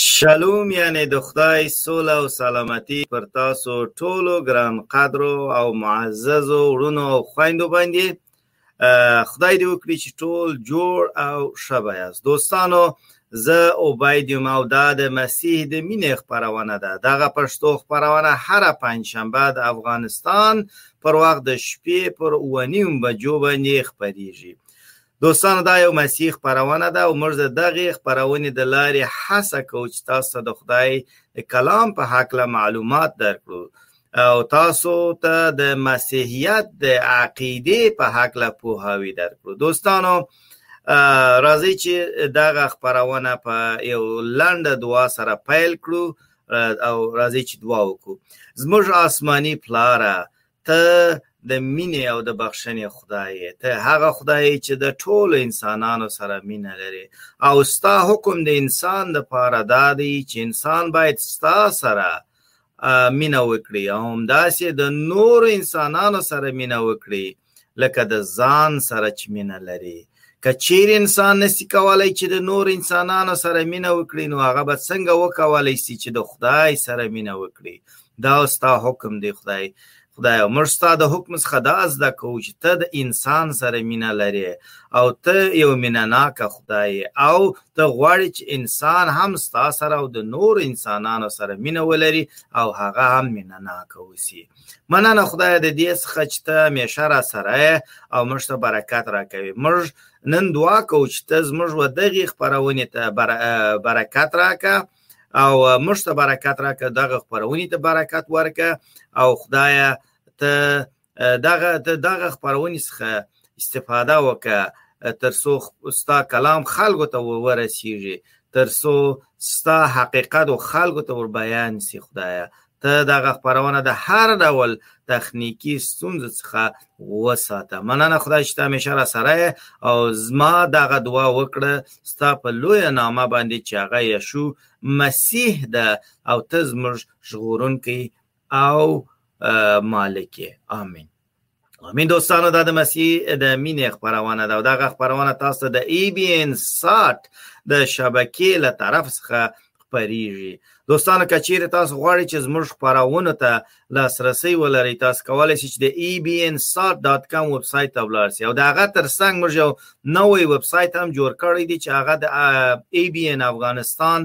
شلوم یعنی د خدای سوله او سلامتی پر تاسو ټولو ګران قدرو او معززو وړونو او خویندو باندې خدای دې وکړي چې ټول جوړ او ښه به یاست دوستانو زه عبید یم او دا د مسیح د مینې خپرونه ده دغه پښتو خپرونه هره پنجشنبه د افغانستان پر وخت د شپې پر اوه نیم بجو باندې خپریږي دوستانو دا یو مسیح خپرونه ده او موږ د دغې خپرونې د لارې هڅه کوو چې تاسو ته د خدای د کلام په هکله معلومات درکړو او تاسو ته د مسیحیت د عقیدې په هکله پوهاوی درکړو دوستانو راځي چې دغه خبرونه په یو لنډ دعا سره پیل کړو او راځي چې دعا وکړو زموږ آسماني پلاره ته د مینې او د بخښنې خدای یې ته هغه خدای یې چې د ټولو انسانانو سره مینه لري او ستا حکم د انسان د پاره دا دی چې انسان باید ستا سره مینه وکړي او همداسې د نورو انسانانو سره مینه وکړي لکه د ځان سره چې مینه لري که چیرې انسان نسی کولای چې د نور انسانانو سره مینه وکړي نو هغه به څنګه وکولای شي چې د خدای سره مینه وکړي دا ستا حکم دی خدای خدای موږ ستا د حکم څخه دا زده کوو چې ته د انسان سره مینه لرې او ته یو مینهناک خدای او ته غواړې چې انسان هم ستا سره او د نور انسانانو سره مینه ولري او هغه هم مینهناک اوسي مننه خدای د دې څخه چې ته همیشه را سره او موږ ته برکت راکوي موږ نن دعا کوو چې ته زموږ و دغې خپرونې ته برکت راکه او موږ ته برکت راکه دغه خپرونې ته برکت ورکه او خدای ته دغه دغه خبرونې څخه استفاده وکړه ترسو ستا کلام خلکو ته ورسیږي ترسو ستا حقیقت او خلکو ته ور بیان سي خدایا ته دغه خبرونه د هر ډول تخنیکی ستونزو څخه وساته مننه خدای چې همیشه را سره او زما دغه دعا وکړه ستا په لوی نامه باندې چې هغه یشو مسیح ده او ته زموږ ژغورونکی او مالک امین امین دوستانو دا د مسیح د مینې خبرونه ده او دا خبرونه تاسو د ای بی ان سات د شبکې له طرف څخه خبريږي دوستانو کچیر تاسو غواړئ چې زموږ خبرونه ته لاسرسي ولرئ تاسو کولای شئ چې د ebnsat.com ویب سایټ ته ولاړ شئ او دا غا تر څنګ موږ یو نوې ویب سایټ هم جوړ کړی دی چې هغه د ebnafghanistan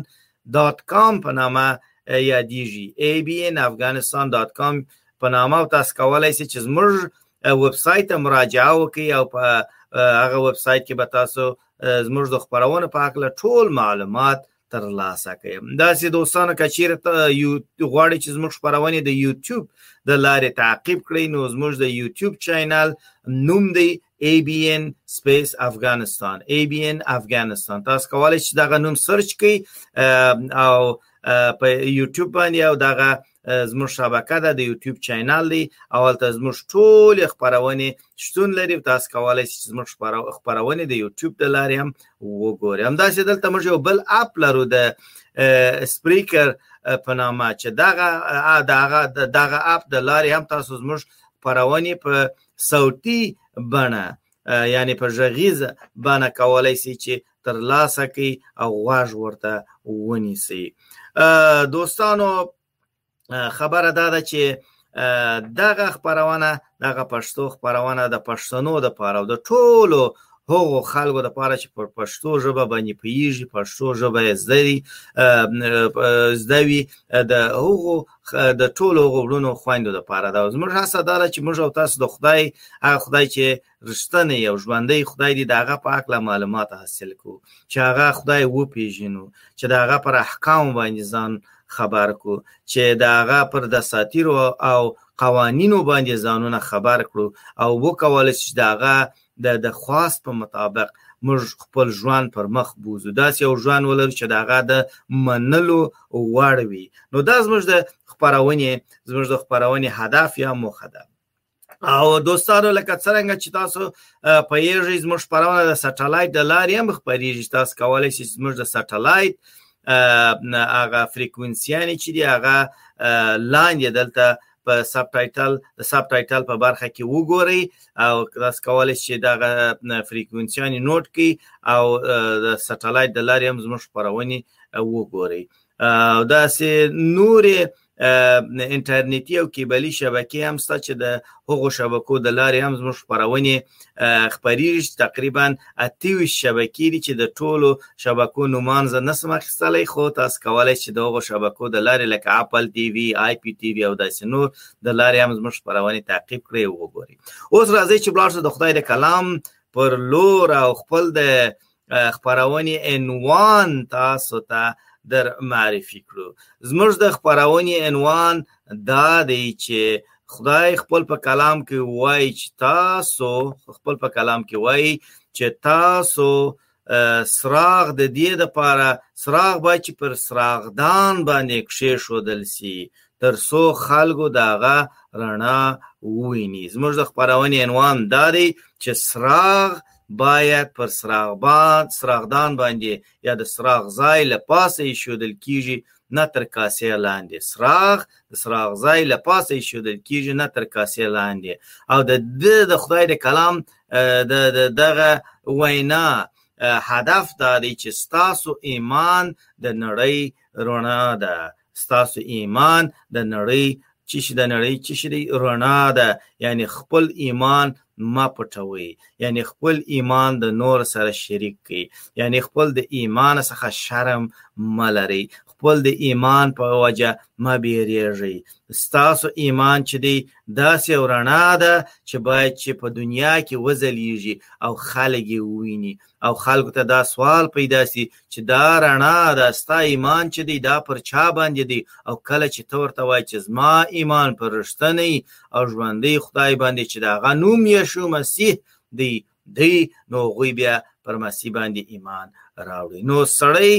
دات کام په نامه یادیږي abnafghanistan.com په نامه او تاسو کولای شئ چې زموږ ویب سایت ته مراجعه وکړئ او په هغه ویب سایت کې به تاسو زموږ د خبرونو په اړه ټول معلومات ترلاسه کړئ دا سي دوستانو کچیر ته یو غواړي چې زموږ خبرونه د یوټیوب د لارې تعقیب کړئ نو زموږ د یوټیوب چینل نوم دی ABN Space Afghanistan ABN Afghanistan تاسو کولای شئ دغه نوم سرچ کړئ او په یوټیوب باندې او دغه زموږ شبکه ده د یوټیوب چینل دی او تل زموږ ټول خبرونه شتون لري تاسو کولای شئ زموږ خبرونه د یوټیوب د لارې هم وګورئ هم دا چې دلته موږ یو بل اپ لرو د سپریکر په نامه چې دغه دغه دغه اپ د لارې هم تاسو زموږ خبرونه په صوتي بڼه یعنی په ژغیزه بانه کولای سي چې تر لاسه کوي او غواږ ورته ونیسي دوستانو خبره دا ده چې دغه خبرونه دغه پښتو خبرونه د پښتنو د پاره د ټولو هغو خلکو د پاره چې پر پښتو ژبه باندې پیږي پښتو ژبه یې زده زده وي د هغو د ټولو هغو وړونو خویندو لپاره ده زموږ هڅه دا ده چې موږ او تاسو د خدای هغه خدای چې رښتنی او ژوندی خدای دی د هغه په اړه معلومات حاصل کو چې هغه خدای وپیژنو چې د هغه پر احکام باندې ځان خبر کو چې د هغه پر دساتیرو او قوانینو باندې ځانونه خبر کړو او وکول چې د هغه د د خواست په مطابق موږ خپل ژوند پر مخ بوزو داسې یو ژوند ولرو چې داغه د منلو وړ وي نو دا زموږ د خبرونه زموږ د خبرونه هدف یا موخه ده او دوستانو لکه څنګه چې تاسو په یوه زموږ خبرونه د سټلایټ د لارې هم خبرېږي تاسو کولای شئ زموږ د سټلایټ هغه فریکوئنسیانی چې دی هغه لاندې دلته په سب ټایټل د سب ټایټل په برخه کې وګورئ او تاسو کولای شئ دا فریکوئنسیان نوٹ کړئ او د سټلایټ د لارې هم زموږ خبرونه وګورئ او دا سه نورې انټرنیټي او کیبلی شبکې هم ست چې د هغو شبکو د لارې هم زموږ خبرونه خبرېږي چې تقریبا اته ویشت شبکې دي چې د ټولو شبکو نومان زه نسم اخیستلی خو تاسو کولی چې د هغو شبکو د لارې لکه اپل ټي وي آی پي ټي وي او داسې نور د لارې هم زموږ خپرونې تعقیب کړئ او وګورئ اوس راځئ چې بلاړ د خدای د کلام پر لور او خپل د خبرونې عنوان تاسو ته در معرفي کړو زموږ د خبرونې عنوان دا دی چې خدای خپل په کلام کې وایي چې تاسو خپل په کلام کې وایي چې تاسو سراغ د دې د پاره سراغ با چې پر سراغدان باندې کښې شودل سي تر څو خلکو داغه رڼا وویني زموږ د خبرونې عنوان دا دی چې سراغ باید پر څراغبان، څراغدان باندې یا د څراغ ځای له پاسه ایښودل کیږي نه تر کاسې لاندې څراغ د څراغ ځای له پاسه ایښودل کیږي نه تر کاسې لاندې او د ده د خدای د کلام د دغه وینا هدف دا دی چې ستاسو ایمان د نړۍ رڼا ده ستاسو ایمان د نړۍ چې د نړۍ چې شری رڼا ده یعنی خپل ایمان ما پټوي یعنی خپل ایمان د نور سره شریک کړي یعنی خپل د ایمان څخه شرم ملري خپل د ایمان په وجه ما بیریږي ستاسو ایمان چې دی داسې ورڼا ده چې باید چې په دنیا کې وزلیږي او خلک ویني او خلکو ته دا سوال پیدا سي چې دا رڼا دا ستا ایمان چې دی دا پر چا باندې دی او کله چې ته ورته وایي چې زما ایمان پر رښتنی او ژوندی خدای باندې چې د هغه نوم یشو مسیح دی دی نو هغوی بیا پر مسیح باندې ایمان راوړي نو سړی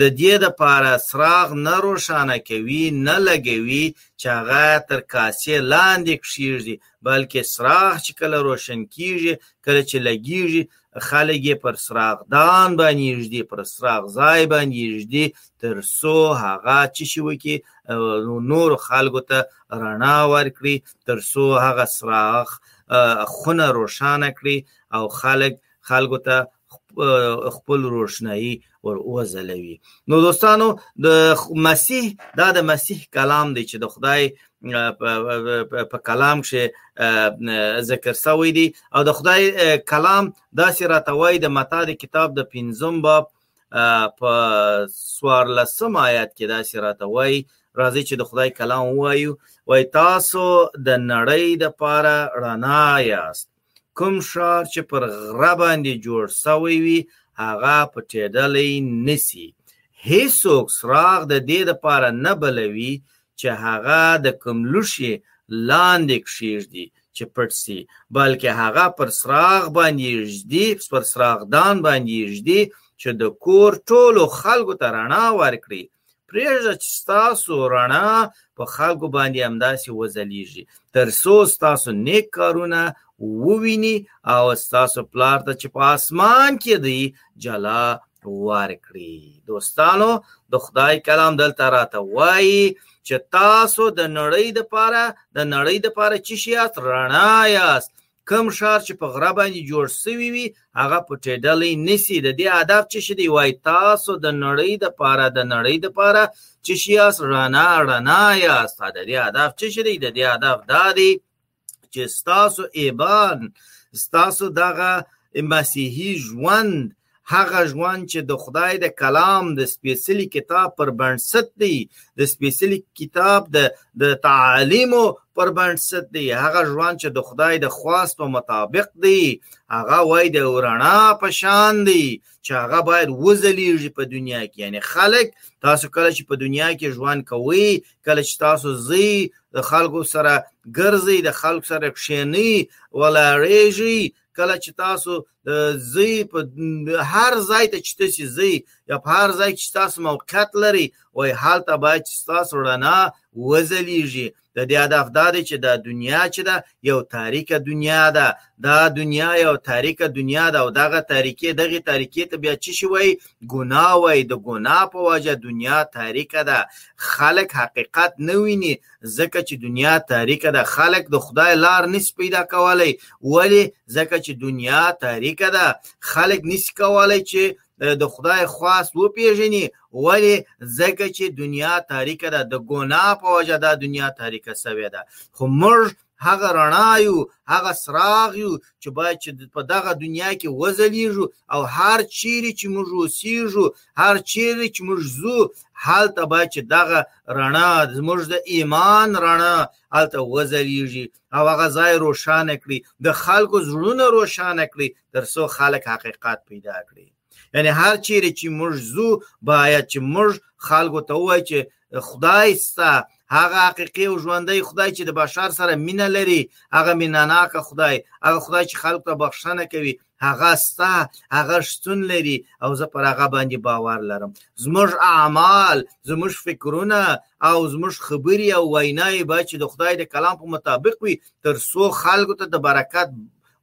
د دې لپاره څراغ نه روښانه کوي نه لګوي چې هغه تر کاسې لاندې کښیږدي بلکې څراغ چې کله روشن کیږي کله چې لګیږي خلک یې پر څراغ دان باندې یږدي پر څراغ ځای باندې یږدي تر څو هغه چې شي وکي نور خلکو ته رڼا ورکړي تر څو هغه څراغ خونه روښانه کړي او خلک خلکو ته خپل روشنایی ور وزلوي نو دوستانو د مسیح دا د مسیح کلام دی چې د خدای په کلام کې ذکر شوی دی او د خدای کلام دا سره توای د متا د کتاب د پنځم باب په سوار لسم آیات کې دا سره توای راځي چې د خدای کلام وایو وای تاسو د نړۍ د پاره رڼا یاست کوم ښار چې پر غره باندې جوړ سوی وي هغه پټېدلی نسی هیڅوک څراغ د دې لپاره نه بلوي چې هغه د کوم لوښي لاندې کښېږدي چې پټ سي بلکې هغه پر څراغ باندې ږدي پر څراغدان باندې ږدي چې د کور ټولو خلکو ته رڼا ورکړي پرېږده چې ستاسو رڼا په خلکو باندې همداسې وځلیږي تر څو ستاسو نیک کارونه وویني او ستاسو پلار ته چې په اسمان کې دی جلا ورکړي دوستانو د خدای کلام دلته راته وایي چې تاسو د نړۍ د پاره د نړۍ د پاره چې شیات رڼا یاست کوم ښار چې په غره باندې جوړ شوی وي هغه پټېدلی نسی د دې هدف چې شي دی وای تاسو د نړۍ د پاره د نړۍ د پاره چې شي اس رڼا رڼا یاست د دې هدف چې شي دی د دې هدف دا دی چې تاسو ایبان تاسو دغه مسیحي ژوند هغه ژوند چې د خدای د کلام د سپیشلی کتاب پر بنسټ دی د سپیشلی کتاب د د تعالیم پر بنسټ دی هغه ژوند چې د خدای د خواست او مطابق دی هغه وای د ورنا په شان دی چې هغه باید وزلیږي په دنیا کې یعنی خلک تاسو کله چې په دنیا کې ژوند کوي کله چې تاسو زی د خلکو سره ګرځي د خلکو سره کښینی ولاړیږي کله چې تاسو زی په هر ځای ته چې تاسو زی یا په هر ځای چې تاسو موقعیت لري وای حالت باید چې تاسو رڼا وزلیږي د دې هدف دا دی چې دا دنیا چې دا یو تاریکه دنیا ده دا دنیا یو تاریکه دنیا ده او دغه تاریکې دغه تاریکې ته بیا چې شي وای ګناه وای د ګناه په وجه دنیا تاریکه ده خلک حقیقت نه ویني ځکه چې دنیا تاریکه ده خلک د خدای لار نس پیدا کولای ولی ځکه چې دنیا تاریکه ده خلک نس کولای چې د خدای خواست وپیژني ولی ځکه چې دنیا تاریکه ده د ګناه په وجه دا دنیا تاریکه سوې ده خو موږ هغه رڼا یو هغه سراغ یو چې باید چې په دغه دنیا کې وځلیږو او هر چیرې چې موږ اوسیږو هر چیرې چې موږ زو هلته باید چې دغه رڼا زموږ د ایمان رڼا هلته وځلیږي او هغه ځای روښانه کړي د خلکو زړونه روښانه کړي ترڅو خلک حقیقت پیدا کړي یعنی هر چیرې چې موږ زو باید چې موږ خلکو ته وایي چې خدای ستا هغه حقيقي او ژوندۍ خدای چې د بشر سره مینه لري هغه میناناکه خدای هغه خدای چې خلکو ته بخښنه کوي هغه ستا هغه شتون لري او زه پر هغه باندې باور لرم زموږ اعمال زموږ فکرونه او زموږ خبري او وینای به چې د خدای د کلام په مطابق وي تر څو خلکو ته د برکت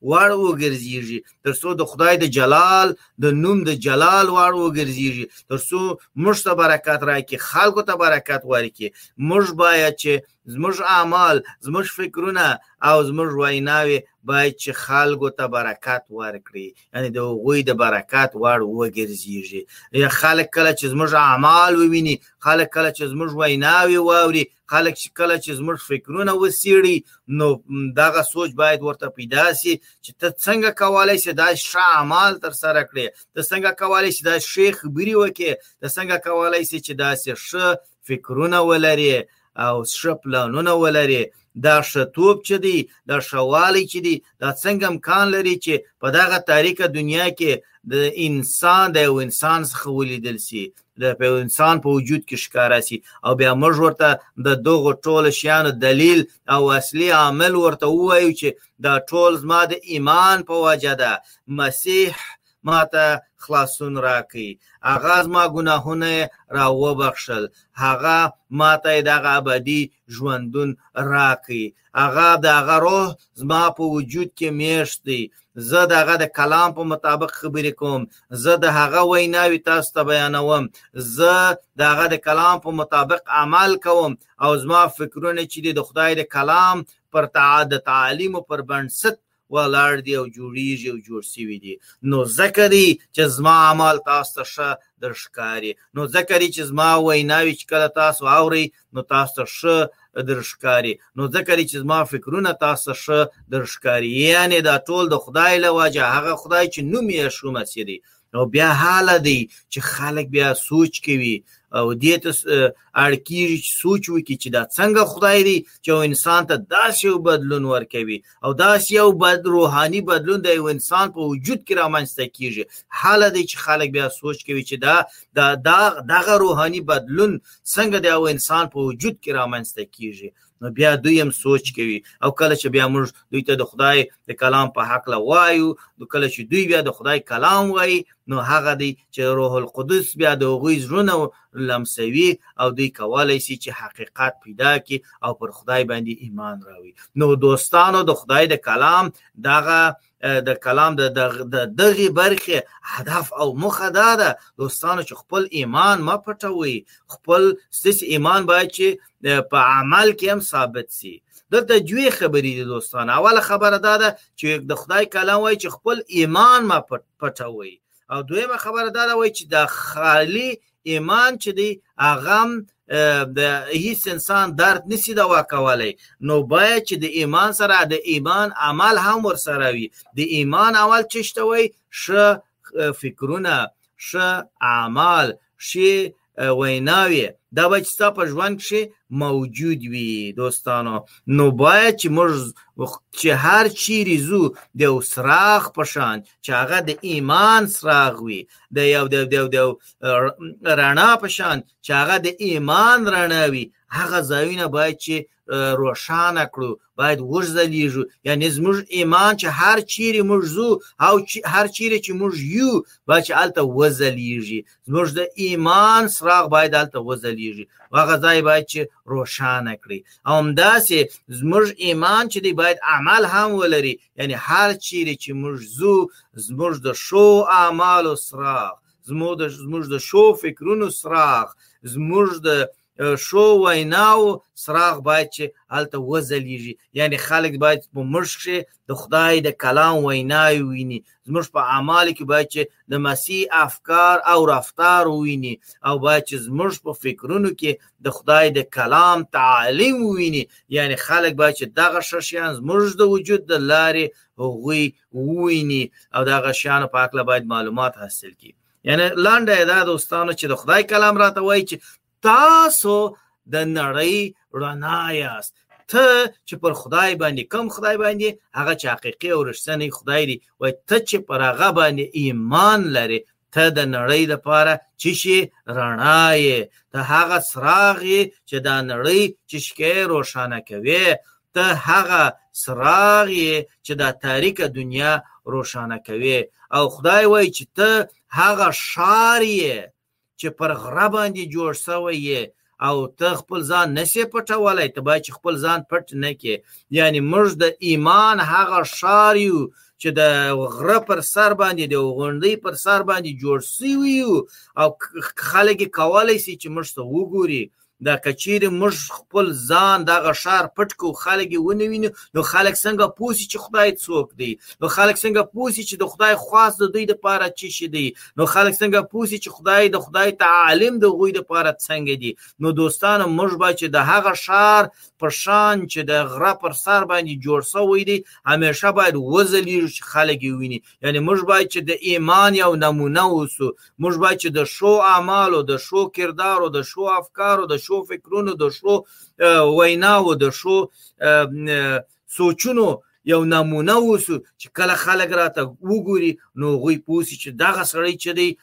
وړ وګرځيږي تر څو د خدای د جلال د نوم د جلال وړ وګرځيږي تر څو موږ ته برکت راکړي خلکو ته برکت ورکړي موږ باید چې زموږ اعمال زموږ فکرونه او زموږ ویناوي باید چې خلکو ته برکت ورکړي یعنی د غوی د برکت وړ وګرځيږي یا خلک کله چې زموږ اعمال وویني خلک کله چې زموږ ویناوي واوري خلک چې کله چې زموږ فکرونه وسیړي نو دغه سوچ باید ورته پیدا سي چې ته څنګه کولای شې دا ښه اعمال تر سره کړې ته څنګه کولای شې دا ښه خبرې وکې ته څنګه کولای شې چې دا ښه فکرونه ولرې او ښه پلانونه ولرې دا ښه توپ چې دی دا ښه والی چې دی دا څنګه امکان لري چې په دغه تاریکه دنیا کې د انسان د یو انسان څخه ولیدل سي د په انسان په وجود کې ښکارا سي او بیا موږ ورته د دغه ټول شیانو دلیل او اصلي عامل ورته وایو چې دا ټول زما د ایمان په وجه ده مسیح ماته خلاصون راکړي هغه زما ګناهونه راوبخشل هغه ماته دغه ابدي ژوندون راکړي هغه دغه روح زما په وجود کې میشت دی زه د هغه د کلام په مطابق خبرې کوم زه د هغه ویناوي تاسو ته بیانوم زه د هغه د کلام په مطابق عمل کوم او زما فکرونه چې د خدای د کلام پر تعاد تعلیم او پر بنسټ ولاړ دی او جوړیږي او جوړ شوی دی نو ځکه دی چې زما عمل تاسو ته ښه درښکاري نو ځکه دی چې زما ویناوي چې کله تاسو اوري نو تاسو ته ښه درښکاری نو ځکه چې زما فکرونه تاسو ته ښه درښکاری یعنی دا ټول د خدای له وجه هغه خدای چې نوم یې شو مسیح دی نو بیا حال دی چې خلک بیا سوچ کوي او دې ته اړ کیږي چې سوچ وکړي چې دا څنګه خدای دی چې انسان ته داسې بدلون ورکوي او دا یو بد روحاني بدلون د یو انسان په وجود کې رامنځته کیږي حاله دی چې خلک بیا سوچ کوي چې دا دا دا دغه روحاني بدلون څنګه د یو انسان په وجود کې رامنځته کیږي نو بیا دوی هم سوچ کوي او کله چې بیا موږ دوی ته د خدای د کلام په حق لا وایو نو کله چې دوی بیا د خدای کلام وایي نو هغه دی چې روح القدس بیا د هغوی زړونه لمسوي او دوی کولای شي چې حقیقت پیدا کړي او پر خدای باندې ایمان راوي نو دوستانو د خدای د کلام دغه د کلام د دغه برخه هدف او مخه دا ده دوستانو چې خپل ایمان ما پټوي خپل سس ایمان باید چې په عمل کې هم ثابت سي دلته دوی خبرې دي دوستان اوله خبره دا ده چې د خدای کلام وای چې خپل ایمان ما پټوي او دویمه خبره دا وای چې د خالی ایمان چې دی هغه د هیڅ انسان درد نسی دوا کولای نو باید چې د ایمان سره د ایمان عمل هم ور سره وي د ایمان عمل چشته وای ش فکرونه ش اعمال شی ویناوې دا به چې ستا په ژوند کښې موجود وي دوستانو نو باید چې موږ چې هر چیرې ځو د یو څراغ په شان چې هغه د ایمان څراغ وي د یو د یو د یو رڼا په شان چې هغه د ایمان رڼا وي هغه ځایونه باید چې روښانه کړو باید وځلیږو یعنی زموږ ایمان چې هر چیرې موږ زو او هر چیرې چې موږ یو باید چې الته وځلیږي زموږ د ایمان سراغ باید الته وځلیږي هغه ځای باید چې روښانه کړي او همداسې زموږ ایمان چې دی باید عمل هم ولري یعنی هر چیرې چې موږ زو زموږ د شو اعمالو سراغ زموږ د زموږ د شو فکرونو سراغ زموږ د شو ویناو سراغ باید چې هلته وځلیږي یعنی خلک باید په موږ کښې د خدای د کلام ویناوې ویني زموږ په اعمالو کې باید چې د مسیح افکار او رفتار ویني او باید چې زموږ په فکرونو کې د خدای د کلام تعلیم ویني یعنی خلک باید چې دغه شیان زموږ د وجود د لارې هغوی ویني او دغه شیانو په اړه باید معلومات حاصل کړي یعنی لانډه دا دوستانو چې د خدای کلام راته وایي چې تاسو د نړۍ رڼا یاست ته چې پر خدای باندې کم خدای باندې هغه چې حقيقي او رښتینی خدای دی وای ته چې پر هغه باندې ایمان لري ته د نړۍ د پاره چې شي رڼا یې ته هغه سراغ چې دا نړۍ چې شکه روښانه کوي ته هغه څراغ یې چې دا تاریکه دنیا روښانه کوي او خدای وایي چې ته هغه ښار یې چې پر غره باندې جوړ شوی یې او ته خپل ځان نسې پټولای ته باید چې خپل ځان پټ نه کې یعنی موږ د ایمان هغه ښار یو چې د غره پر سر باندې د غونډۍ پر سر باندې جوړ شوی او خلک کولای شي چې موږ ته وګوري دا کچیر موږ خپل ځان دغه شار پټ کو خلک ونه ویني نو خلک څنګه پوسی چې خدای څوک دی نو خلک څنګه پوسی چې د خدای خواست د دوی د پاره چی شي دی نو خلک څنګه پوسی چې خدای د خدای تعالیم د غوی د پاره څنګه دی نو دوستانو موږ به چې د هغه شار په شان چې د غره پر سر باندې جوړ شوی دی همیشه باید وزلیږو چې خلک ویني یعنی موږ باید چې د ایمان یو نمونه اوسو موږ باید چې د شو اعمالو د شو کردارو د شو افکارو د شو فکرونو د شو ویناو د شو سوچونو یو نمونه اوسو چې کله خلک راته وګوري نو غوي پوسی چې دغه سړی چې دی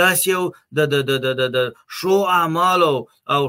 داسې یو د د د د د د شو اعمالو او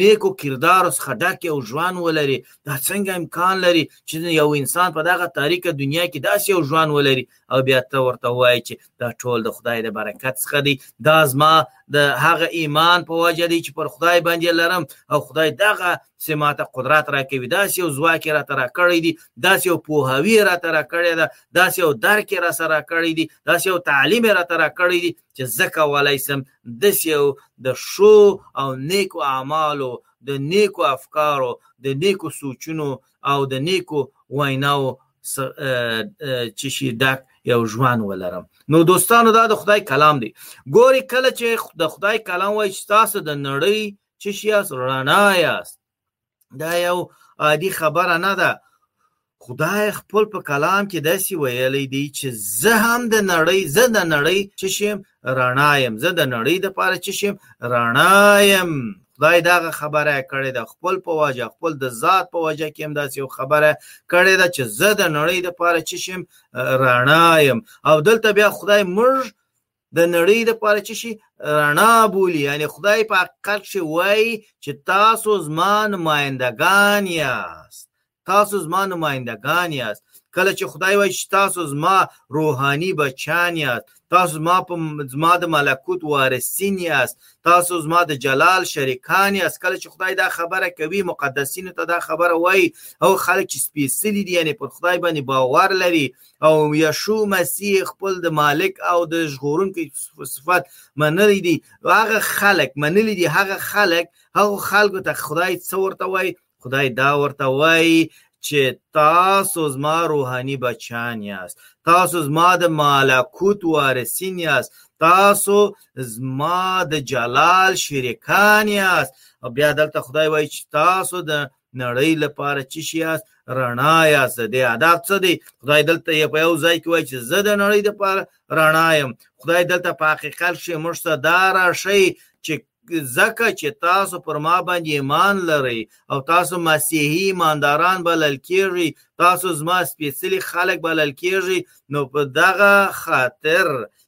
نیکو کردارو څخه ډک یو ژوند ولري دا څنګه امکان لري چې یو انسان په دغه تاریکه دنیا کې داسې یو ژوند ولري او بیا ته ورته وایي چې دا ټول د خدای د برکت څخه دی دا زما د هغه ایمان په وجه دی چې پر خدای باندې لرم او خدای دغه چې ماته قدرت راکوي داسې یو ځواک یې راته راکړی دی داسې یو پوهاوی یې راته راکړی ده داسې یو درک یې راسره راکړی دی داسې یو تعلیم یې راته راکړی دی چې زه کولی سم داسې یو د ښو او نیکو اعمالو د نیکو افکارو د نیکو سوچونو او د نیکو ویناو چې شي ډک یو ژوند ولرم نو دوستانو دا د خدای کلام دی ګوري کله چې د خدای کلام وایي چې تاسو د نړۍ چې شیاست رڼا یاست دا یو عادي خبره نه ده خدای خپل په کلام کې داسې ویلی دی چې زه هم د نړۍ زه د نړۍ چې شم رڼا یم زه د نړۍ د پاره چې شم رڼا یم خدای دغه خبره کړې ده خپل په واجه خپل د ذات په واجه کې هم داسې خبره کړې ده چې زه د نړۍ د پاره چې شم رڼا یم او دلته بیا خدای موږ د نړۍ لپاره چې شي رڼا بولی یعنی خدای په حقیقت کې وایي چې تاسو زما نمایندګان یاست تاسو زما نمایندګان یاست کله چې خدای وایي چې تاسو زما روحاني بچان یاست تاسو زما په زما د ملکوت وارثین یاست تاسو زما د جلال شریکان یاست کله چې خدای دا خبره کوي مقدسینو ته دا خبره وایي او خلک چې سپیڅلي دي یعنی پر خدای باندې باور لري او یشو مسیح خپل د مالک او د ژغورونکي صفات منلی دي هغه خلک منلی دي هغه خلک هغه خلکو ته خدای څه ورته وایي خدای دا ورته وایي چې تاسو زما روحاني بچان یاست تاسو زما د مالکوت وارثین یاست تاسو زما د جلال شریکان یاست او بیا دلته خدای وایي چې تاسو د نړۍ لپاره چې شي یاست رڼا یاست د آداب څه دی خدای دلته یې په یو ځای کې وایي چې زه د نړۍ لپاره رڼا یم خدای دلته په حقیقت کې موږ ته دا راشي چې ځکه چې تاسو پر ما باندې ایمان لرئ او تاسو مسیحي ایمانداران بلل کیږئ تاسو زما سپېڅلي خلک بلل کیږئ نو په دغه خاطر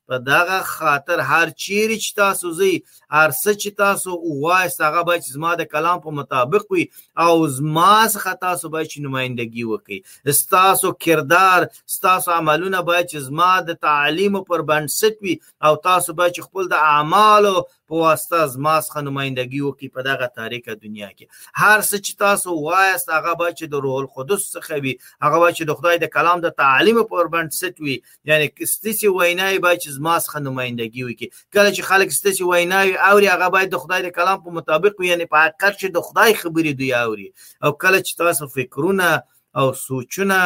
په دغه خاطر هر چیرې چې تاسو زی هر څه چې تاسو وایست هغه باید زما د کلام په مطابق وي او زما څخه تاسو باید چې نمایندګي وکړي ستاسو کردار ستاسو عملونه باید چې زما د تعلیم پر بنسټ وي او تاسو باید چې خپل د اعمالو په واسطه زما څخه نمایندګي وکړي په دغه تاریکه دنیا کې هر څه چې تاسو وایست هغه باید چې د روح القدس څخه وي هغه باید چې د خدای د کلام د تعلیم پر بنسټ وي یعنی ستاسو ویناوی باید چې زما څخه نمائندګي وکړي کله چې خلک ستاسو ویناوی اوري هغه باید د خدای د کلام په مطابق وي یعنی په حقیقت چې د خدای خبرې دوی اوري او کله چې تاسو فکرونه او سوچونه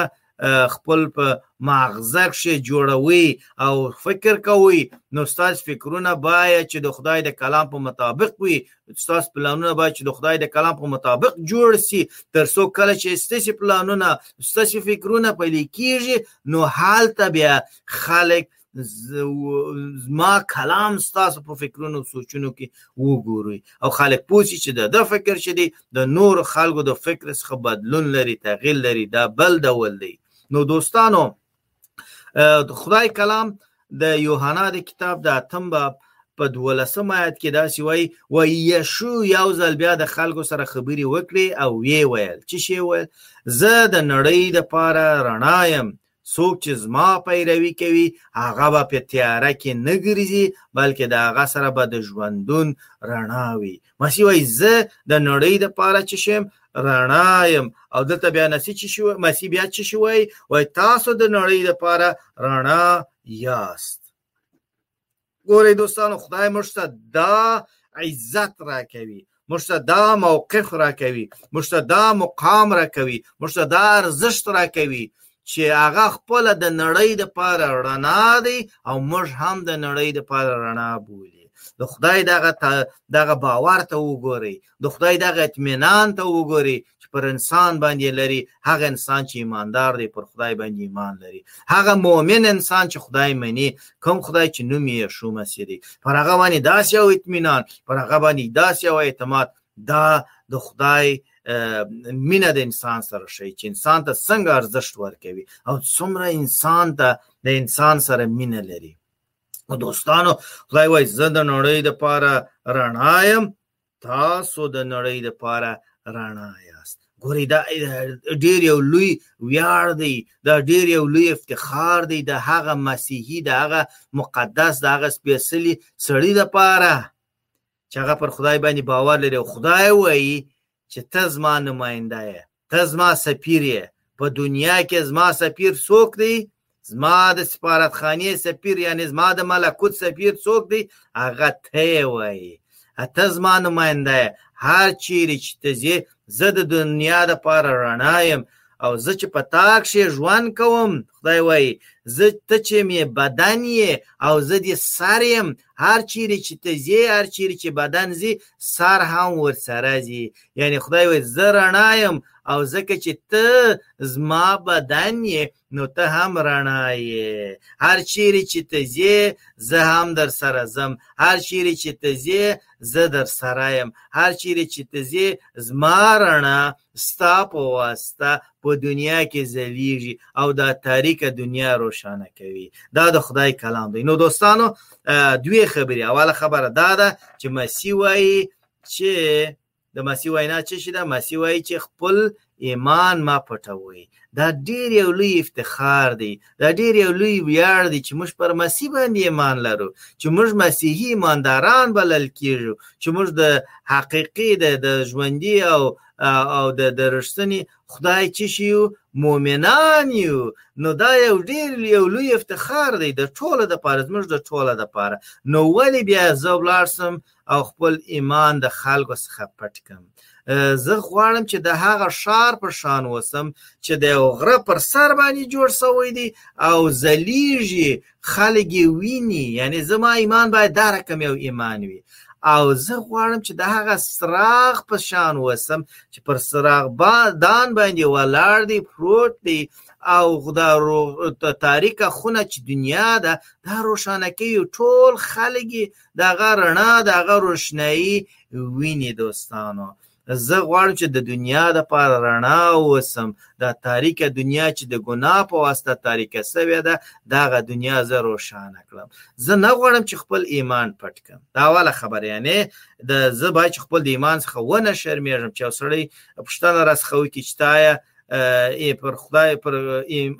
خپل په مغزه کې جوړوي او فکر کوي نو ستاسو فکرونه باید چې د خدای د کلام په مطابق وي ستاسو پلانونه باید چې د خدای د کلام په مطابق جوړ شي تر څو کله چې ستاسو پلانونه ستاسو فکرونه پیلې کیږي نو هلته بیا خلک زما کلام ستاسو په فکرونو سوچونو کې وګوري او خلک پوسی چې د د فکر شدي د نور خلکو د فکر څخه بدلون لري تغییر لري دا بل ډول دی نو دوستانو خدای کلام د یوحنا د کتاب د اتم باب په دولسم آیت کې دا سی وای و یشو یو ځل بیا د خلکو سره خبري وکړي او وی ویل چې شی ویل زه د نړۍ د پاره رڼا یم څوک چې زما پیروي کوي هغه به په تیاره کې نه ګرځي بلکې د هغه سره به د ژوندون رڼا وي مسی وای زه د نړۍ د پاره چې شم رڼا يم او دلته بیا نسی چې شو مسی بیا چې شوی وای تاسو د نړۍ د پاره رڼا یاست ګورې دوستانو خدای موږ ته دا عزت راکوي موږ ته دا موقف راکوي موږ ته دا مقام راکوي موږ ته دا ارزښت راکوي چې هغه خپل د نړۍ د پاره رڼا دی او موږ هم د نړۍ د پاره رڼا بولي د خدای دغه دغه باور ته وګورئ د خدای دغه اطمینان ته وګورئ چې پر انسان باندې لري هغه انسان چې ایماندار دی پر خدای باندې ایمان لري هغه مؤمن انسان چې خدای مني کوم خدای چې نوم یې شو مسیح دی پر هغه باندې داسې او اطمینان پر هغه باندې داسې او اعتماد دا د خدای مینه د انسان سره شي چې انسان ته څنګه ارزښت ورکوي او څومره انسان ته د انسان سره مینه لري او دوستانو خدای وایي زه د نړۍ د پاره رڼا یم تاسو د نړۍ د پاره رڼا یاست ګوري دا ډیر یو لوی ویاړ دی دا ډیر یو لوی افتخار دی د هغه مسیحي د هغه مقدس د هغه سپیڅلي سړي د پاره چې هغه پر خدای باندې باور لري او خدای وایي چې ته زما نماینده یې ته زما سفیر یې په دنیا کې زما سفیر څوک دی زما د سفارتخانې سفیر یعنی زما د ملکوت سفیر څوک دی هغه ته یې وایي ته زما نماینده یې هر چیرې چې ته ځې زه د دنیا دپاره رڼا یم او زه چې په تا کښې ژوند کوم خدای وایي زه ته چې مې بدن یې او زه دې سر یم هر چیرې چې ته ځې هر چیرې چې بدن ځي سر هم ورسره ځي یعنی خدای وایي زه رڼا یم او ځکه چې ته زما بدن یې نو ته هم رڼا یې هر چیرې چې ته ځې زه هم در سره ځم هر چیرې چې ته ځې زه در سره یم هر چیرې چې ته ځې زما رڼا ستا په واسطه په دنیا کې ځلیږي او دا تاریکه دنیا روشانه کوي دا د خدای کلام دی نو دوستانو دوی خبرې اوله خبره دا ده چې مسیح وایي چې د مسیح وینا څه شي ده مسیح وایي چې خپل ایمان ما پټوي دا ډیر یو لوی افتخار دی دا ډیر یو لوی ویاړ دی چې موږ پر مسیح باندې ایمان لرو چې موږ مسیحي ایمانداران بلل کیږو چې موږ د حقیقي د د ژوندي او او د درشتنی خدای چې شیو مؤمنان یو نو دا یو ډیر یو لوی افتخار دی د ټوله د پاره زموږ د ټوله د پاره نو ولی بیا زه ولاړ سم او خپل ایمان د خلکو څخه پټ کم زه غواړم چې د هغه ښار په شان وسم چې د یو غره پر سر باندې جوړ شوی دی او زلیږي خلک ویني یعنی زما ایمان باید دا رقم یو ایمان وي او زه غواړم چې د هغه سراغ په شان وسم چې پر سراغ با دان باندې ولاړ دی پروت دی او غدا رو تاریکه خونه چې دنیا ده دا روشانه کوي ټول خلګي د هغه رڼا د هغه روشنایی ویني دوستانو زه غواړم چې د دنیا د پاره رڼا اوسم دا تاریکه دنیا چې د ګناه په واسطه تاریکه سوې ده داغه دنیا زه روښانه کړم زه نه غواړم چې خپل ایمان پټ کړم دا اوله خبره یعنی د زه باید چې خپل د ایمان څخه ونه شرمېږم چې سړی پښتنه راس خو کې چې تایا ای پر خدای پر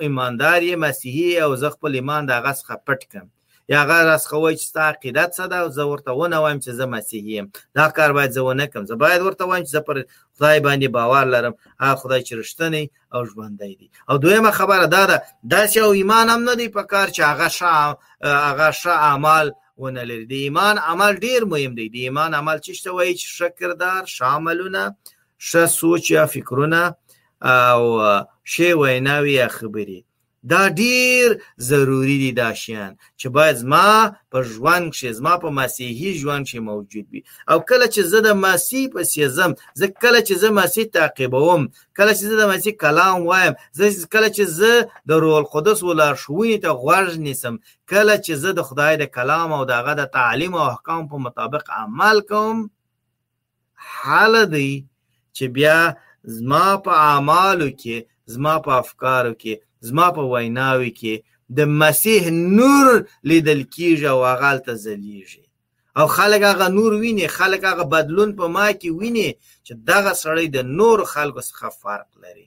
ایماندار یې مسیحي او زه خپل ایمان د غس خپټ کم یا هغه راڅخه وایي چې ستا عقیده څه ده زه ورته ونه وایم چې زه مسیحي یم دا کار باید زه ونه کړم زه باید ورته وایم چې زه پر خدای باندې باور لرم هغه خدای چې رښتنی او ژوندی دی او دویمه خبره دا ده داسې او ایمان هم نه دی په کار چې هغه ښه هغه ښه اعمال ونه لري د ایمان عمل ډیر مهم دی د ایمان عمل چې څه وایي چې ښه کردار ښه عملونه ښه سوچ یا فکرونه او ښې ویناوې یا خبرې دا ډیر ضروری دي دا شیان چې باید زما په ژوند کې زما په مسیحي ژوند کې موجود وي او کله چې زه د مسیح په سیزم زه کله چې زه مسیح تعقیبوم کله چې زه د مسیح کلام وایم زه کله چې زه د روح القدس ولارښوونې ته غوږ نیسم کله چې زه د خدای د کلام او دغه د تعلیم او احکام په مطابق عمل کوم حال دی چې بیا زما په اعمالو کې زما په افکارو کې زما په ویناوي کې د مسیح نور لیدل کیږي او هغه هلته ځلیږي او خلک هغه نور ویني خلک هغه بدلون په ما کې ویني چې دغه سړی د نور خلکو څخه فرق لري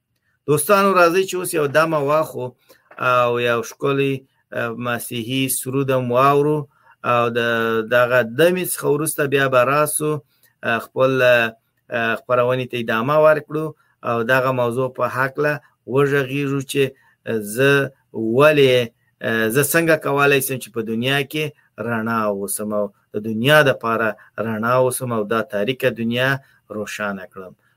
دوستانو راځي چې اوس یو دمه واخو او یو ښکلی مسیحي سرودم واورو او د دغه دمې څخه وروسته بیا به راسو خپل خپرونې ته ادامه ورکړو او دغه موضوع په حقله وږغیږو چې زه ولې زه څنګه کولای شم چې په دنیا کې رڼا اوسم او د دنیا د پاره رڼا اوسم او دا تاریکه دنیا روشانه کړم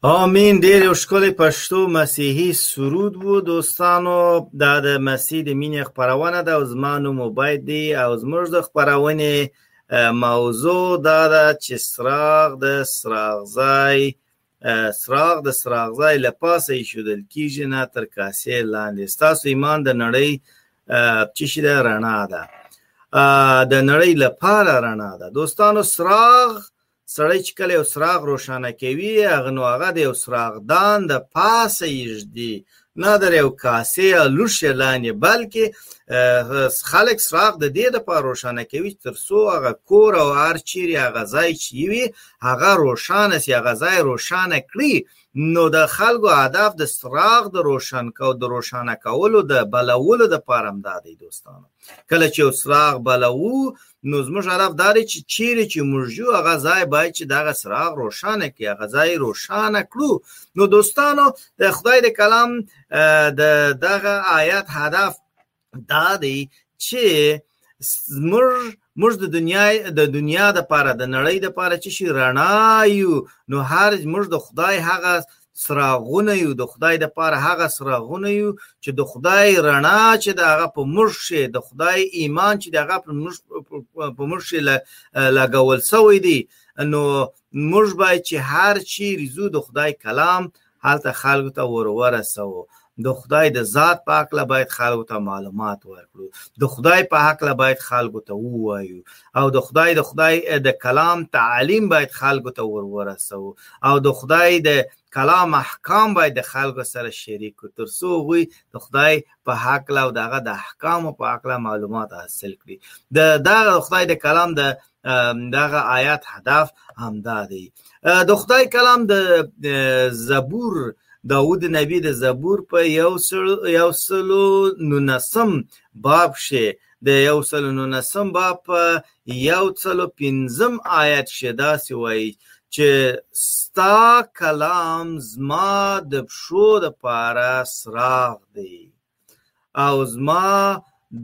آمین ډیر یو ښکلی پښتو مسیحي سرود وو دوستانو دا د مسیح د مینې خپرونه ده او زما نوم عبید دی او زموږ د خپرونې موضوع دا ده چې سراغ د سراغ ځای سراغ د سراغ ځای له پاسه ایښودل کیږي نه تر کاسې لاندې ستاسو ایمان د نړۍ چې شي ده رڼا ده د نړۍ لپاره رڼا ده دوستانو سراغ سړی چې کله یو څراغ روښانه کوي هغه نو هغه د یو څراغدان د پاسه یږدي نه در یو کاسې یا لوښې لاندې بلکې خلک څراغ د دې لپاره روښانه کوي تر څو هغه کور او هر چیرې هغه ځای چې وي هغه روښانه سي هغه ځای روښانه کړي نو د خلکو هدف د څراغ د روشن کو د روشانه کولو د بلولو د پاره هم دا دی دوستانو کله چې یو څراغ بلوو نو زموږ هدف دا دی چې چیرې چې موږ یو هغه ځای باید چې دغه څراغ روښانه کړي هغه ځای روښانه کړو نو دوستانو د خدای د کلام د دغه آیات هدف دا دی چې موږ موږ د دنیا د دنیا د پاره د نړۍ د پاره چې شي رڼا یو نو هر موږ د خدای هغه سراغونه یو د خدای د پاره هغه سراغونه یو چې د خدای رڼا چې د هغه په موږ شي د خدای ایمان چې د هغه په موږ شي لګول سوی دی نو موږ باید چې هر چیرې زو د خدای کلام هلته خلکو ته ورورسو د خدای د ذات په حق له باید خلکو ته معلومات ورکړو د خدای په حق له باید خلکو ته ووایو او د خدای د خدای د کلام تعلیم باید خلکو ته ورورسو او د خدای د کلام احکام باید د خلکو سره شریک کړو تر څو غوي د خدای په حق له او دغه د احکام په حق له معلومات حاصل کړي د دغه خدای د کلام د دغه آیات هدف همدا دی د خدای کلام د زبور داود نبی د زبور په یو سلو یو سلو نونسم باب شه د یو سلو نونسم باب په یو سلو پنځم آیت شه دا سی وایي چې ستا کلام زما د پښو د پاره سراغ دی او زما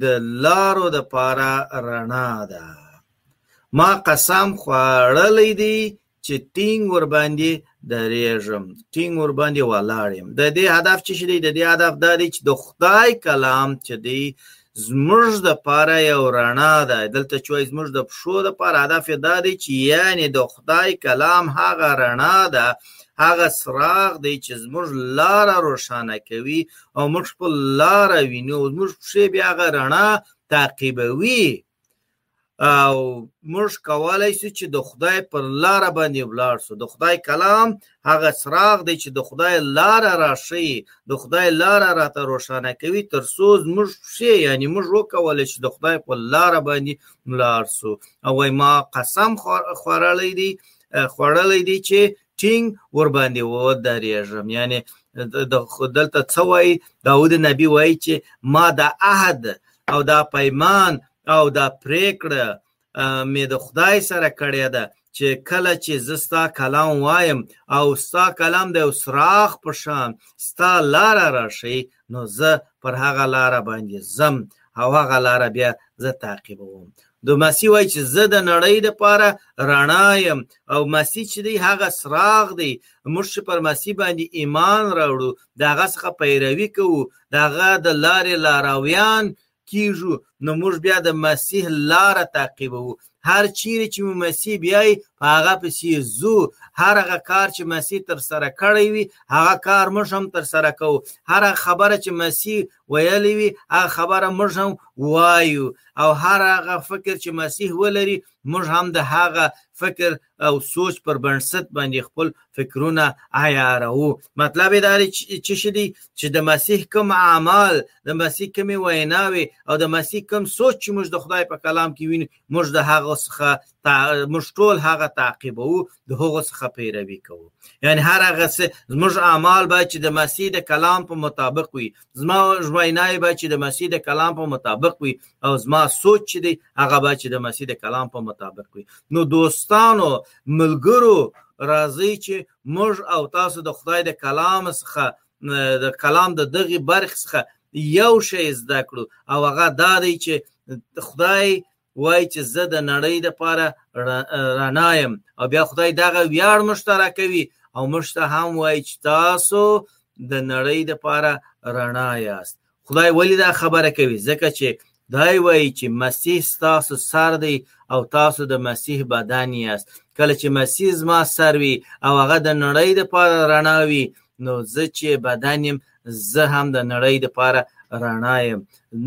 د لارو د پاره رڼا ده ما قسم خوړلی دی چې ټینګ ور باندې درېږم ټینګ ور باندې ولاړ یم د دې هدف چې دی د دې هدف دا دی چې د خدای کلام چې دی زموږ د پاره یو رڼا ده دلته چې زموږ د پښو د پاره هدف دا دی چې یعنی د خدای کلام هغه رڼا ده هغه سراغ دی چې زموږ لار روښانه کوي او موږ خپل لار وینو او موږ پښې بیا غ رڼا تعقیبوي او موږ کولای شو چې د خدای پر لار باندې ولاړ شو د خدای کلام هغه څراغ دی چې د خدای لار راښي د خدای لار راته روښانه کوي تر څو موږ شي یعنی موږ وکولای شو د خدای پر لار باندې ولاړ شو او ما قسم خورړی دی خوړلې دي چې ټینګ ور باندې ودرېږم یعنی د دلته څه وایي داود نبی وایي چې ما دا عهد او دا پیمان او دا پریکړه مې د خدای سره کړې ده چې کله چې زه ستا کلام وایم او ستا کلام د یو څراغ په شان ستا لاره راشي نو زه پر هغه لاره باندې زم او هغه لاره بیا زه تعقیبوم د مسی وای چې زه د نړۍ د پاره رڼا یم او مسی چې دی هغه سراغ دی موږ چې پر مسی باندې ایمان راوړو داغه څخه پیروي کوو داغه د لارې لاراویان کیږو نو موږ بیا د مسیح لاره تعقیبوو هر چیرې چې مو مسیح بیایي په هغه پسې ځو هر هغه کار چې مسیح تر سره کړی وي هغه کار موږ هم تر سره کوو هر هغه خبره چې مسیح ویلی وي هغه خبره موږ هم وایو او هر هغه فکر چې مسیح ولري موږ هم د هغه فکر او سوچ پر بنسټ باندې خپل فکرونه عیارو مطلب دا دی چې شې دي چې د مسیح کوم اعمال د مسیح کوم ویناوي او د مسیح کوم سوچ چې موږ د خدای په کلام کې وینو موږ د هغه څخه موږ ټول هغه تعقیبو د هغه څخه پیروي کوو یعنی هر هغه څه موږ اعمال باید چې د مسیح د کلام په مطابق وي زما ویناوي باید چې د مسیح د کلام په مطابق وي او زما سوچ چې دی هغه به چې د مسیح د کلام په مطابق وي نو دوستانو ملګرو راځي چې موږ او تاسو د خدای د کلام څخه د کلام د دغه برخ څخه یو شی زده کړو او هغه دا دی چې خدای وای چې زه د نړۍ د پاره رڼا یم او بیا خدای دغه ویاړ مشترک کوي او مشته هم وای چې تاسو د نړۍ د پاره رڼا یاست خدای ولې دا خبره کوي ځکه چې دای وایي چې مسیح ستاسو سر دی او تاسو د مسیح بدن یاست کله چې مسیح زما سر وي او هغه د نړۍ د پاره رڼا وي نو زه چې بدن یم زه هم د نړۍ د پاره رڼا یم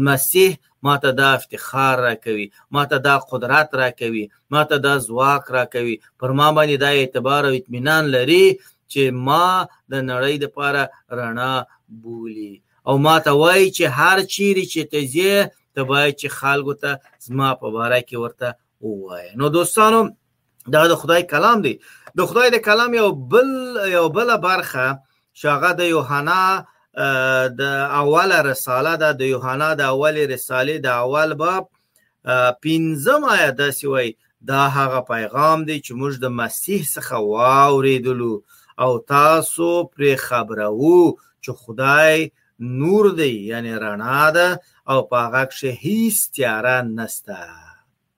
مسیح ماته دا افتخار را کوي ماته دا قدرت را کوي ماته دا ځواک را کوي پر ما باندې دا اعتبار او اطمینان لري چې ما د نړۍ د پاره رڼا بولی او ماته وایي چې هر چیرې چې ته ځې ته باید چې خلکو ته زما په باره کې ورته ووایې نو دوستانو دا د خدای کلام دی د خدای د کلام یو بل یو بل برخه شاغه د یوحنا د اوله رساله ده د یوحنا د اولې رسالې د اول باب پنځم آیت داسې وایي دا هغه پیغام دی چې موږ د مسیح څخه واورېدلو او تاسو پرې خبروو چې خدای نور دی یعنی رڼا ده او په هغه کښې هیڅ تیاره نسته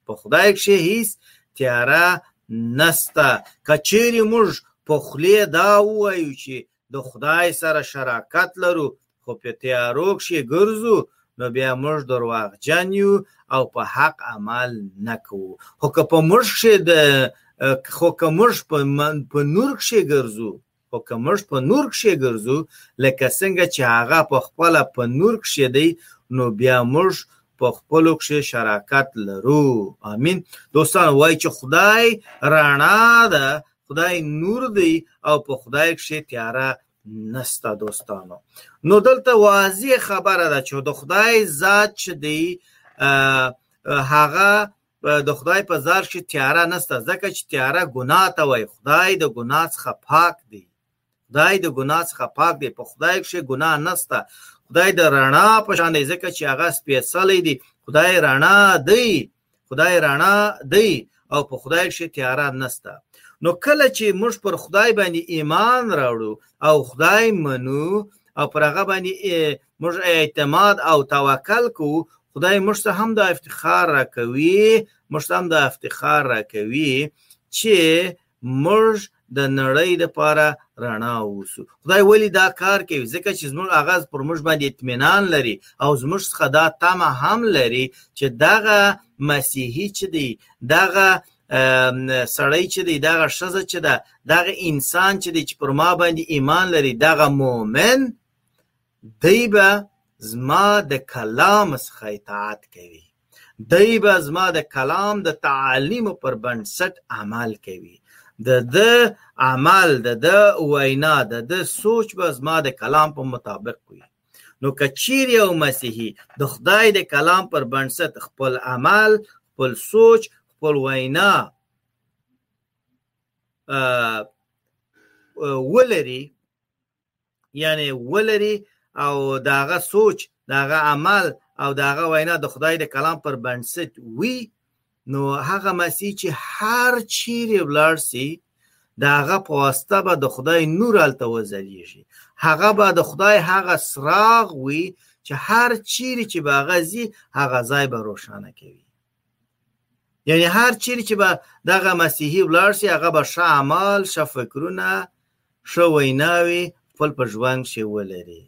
په خدای کښې هیڅ تیاره نسته که چیرې موږ په خولې دا ووایو چې د خدای سره شراکت لرو خو په تیارو کښې ګرځو نو بیا موږ درواغجن یو او په حق عمل نه کوو خو که په موږ کښې د خو که موږ په, په نور کښې ګرځو خو که موږ په نور کښې ګرځو لکه څنګه چې هغه په خپل په نور کښې دی نو بیا موږ په خپلو کښې شراکت لرو امين دوستان وای چې خدای رڼا ده خدای نور دی او په خدای کښې تیاره نسته دوستانو نو دلته واضح خبره ده چې د خدای ذات چې دی هغه د خدای په ذات کښې تیاره نسته ځکه چې تیاره ګناه ته وای خدای د ګناه څخه پاک دی خدای د ګناه څخه پاک دی په خدای کښې ګناه نسته خدای د رڼا په شان دی ځکه چې هغه سپېڅلی دی خدای رڼا دی خدای رڼا دی او په خدای کښې تیاره نسته نو کله چې موږ پر خدای باندې ایمان راوړو او خدای منو او پر هغه باندې موږ اعتماد او توکل کوو خدای موږ ته هم دا افتخار راکوي موږ ته هم دا افتخار راکوي چې موږ د نړۍ لپاره رڼا اوسو خدای ولی دا کار کوي ځکه چې زموږ هغه پر موږ باندې اطمینان لري او زموږ څخه دا تمه هم لري چې دغه مسیحي چې دی دغه سړی چې دی دغه ښځه چې ده دغه انسان چې دی چې پر ما باندې ایمان لري دغه مؤمن دی به زما د کلام څخه اطاعت کوي دی به زما د کلام د تعالیم پر بنسټ عمل کوي د د عمل د د وینا د د سوچ به زما د کلام په مطابق وي نو کچیر یو مسیحي د خدای د کلام پر بنسټ خپل عمل خپل سوچ خپل وینا ولري یعنی ولري او داغه سوچ داغه عمل او داغه وینا د خدای د کلام پر بنسټ وي نو هغه مسیح چې هر چیرې ولاړ سي داغه په واسطه به د خدای نور الته وځلیږي هغه به د خدای هغه سراغ وي چې هر چیرې چې باغه زی هغه ځای به روښانه کوي یعنی هر چیرې چې به دغه مسیحي ولاړ شي هغه به ښه اعمال ښه فکرونه ښه ویناوې خپل په ژوند کښې ولري